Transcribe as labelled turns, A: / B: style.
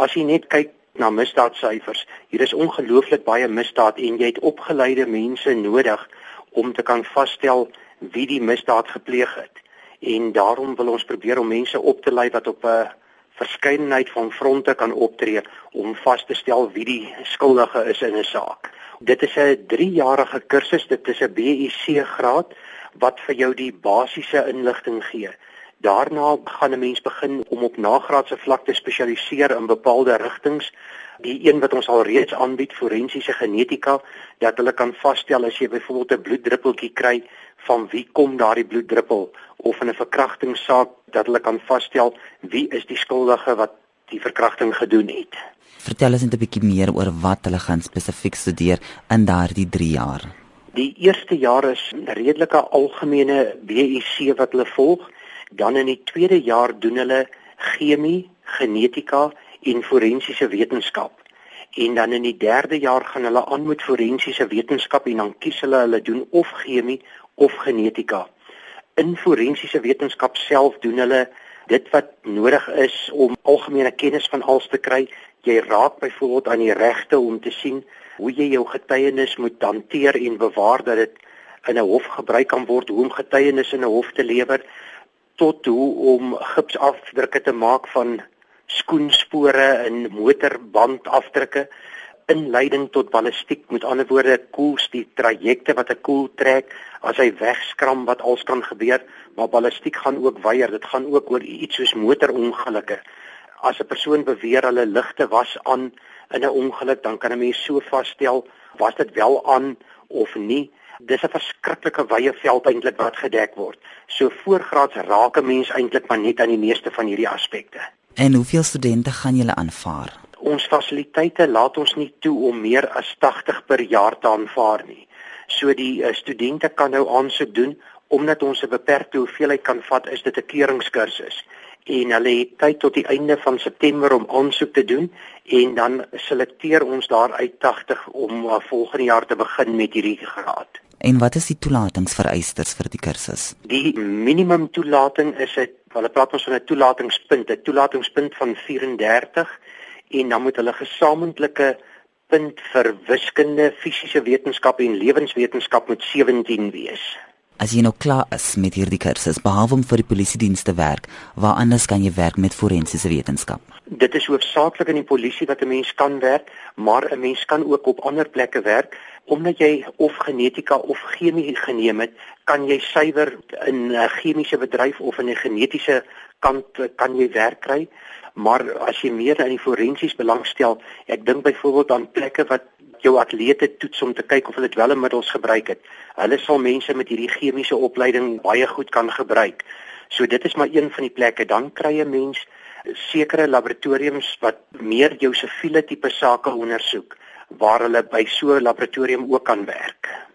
A: As jy net kyk na misdaadsyfers, hier is ongelooflik baie misdaad en jy het opgeleide mense nodig om te kan vasstel wie die misdaad gepleeg het. En daarom wil ons probeer om mense op te lei wat op 'n verskeidenheid van fronte kan optree om vas te stel wie die skuldige is in 'n saak. Dit is 'n 3-jarige kursus, dit is 'n BEC graad wat vir jou die basiese inligting gee. Daarna gaan 'n mens begin om op nagraadse vlak te spesialiseer in bepaalde rigtings. Die een wat ons al reeds aanbied, forensiese genetika, dat hulle kan vasstel as jy byvoorbeeld 'n bloeddruppeltjie kry, van wie kom daardie bloeddruppel of in 'n verkrachtingssaak dat hulle kan vasstel wie is die skuldige wat die verkrachting gedoen het.
B: Vertel ons net 'n bietjie meer oor wat hulle gaan spesifiek studeer in daardie 3 jaar.
A: Die eerste jaar is redelike algemene BEC wat hulle volg. Dan in die tweede jaar doen hulle chemie, genetika en forensiese wetenskap. En dan in die derde jaar gaan hulle aan met forensiese wetenskap en dan kies hulle hulle doen of chemie of genetika. In forensiese wetenskap self doen hulle dit wat nodig is om algemene kennis van alles te kry. Jy raak byvoorbeeld aan die regte om te sien hoe jy jou getuienis moet hanteer en bewaar dat dit in 'n hof gebruik kan word, hoe om getuienis in 'n hof te lewer tot hoe om gipsafdrukke te maak van skoenspore en motorbandafdrukke inleiding tot ballistiek met ander woorde koels die trajecte wat 'n koel trek as hy wegskram wat als kan gebeur maar ballistiek gaan ook weier dit gaan ook oor iets soos motorongelukke as 'n persoon beweer hulle ligte was aan in 'n ongeluk, dan kan 'n mens so vasstel was dit wel aan of nie. Dis 'n verskriklike wye veld eintlik wat gedek word. So voorgraads raak 'n mens eintlik maar net aan die meeste van hierdie aspekte.
B: En hoeveel studente gaan julle aanvaar?
A: Ons fasiliteite laat ons nie toe om meer as 80 per jaar te aanvaar nie. So die uh, studente kan nou aansoek doen omdat ons 'n beperkte hoeveelheid kan vat, is dit 'n keuringskursus en hulle het tyd tot die einde van September om aansoek te doen en dan selekteer ons daaruit 80 om uh, volgende jaar te begin met hierdie graad.
B: En wat is die toelatingsvereistes vir die kursus?
A: Die minimum toelating is 'n hulle praat ons van 'n toelatingspunt, 'n toelatingspunt van 34 en dan moet hulle gesamentlike punt vir wiskunde, fisiese wetenskap en lewenswetenskap moet 17 wees.
B: As jy nou klaar is met hierdie kursus, behalwe om vir die polisie diens te werk, waar anders kan jy werk met forensiese wetenskap?
A: Dit is hoofsaaklik in die polisie wat 'n mens kan werk, maar 'n mens kan ook op ander plekke werk omdat jy of genetika of chemie geneem het, kan jy suiwer in 'n chemiese bedryf of in 'n genetiese kant kan jy werk kry. Maar as jy meer aan die forensies belangstel, ek dink byvoorbeeld aan plekke wat jou atlete toets om te kyk of hulle dwelmmiddels gebruik het. Hulle sal mense met hierdie chemiese opleiding baie goed kan gebruik. So dit is maar een van die plekke. Dan kry jy mens sekere laboratoriums wat meer jou siviele tipe sake ondersoek waar hulle by so 'n laboratorium ook kan werk.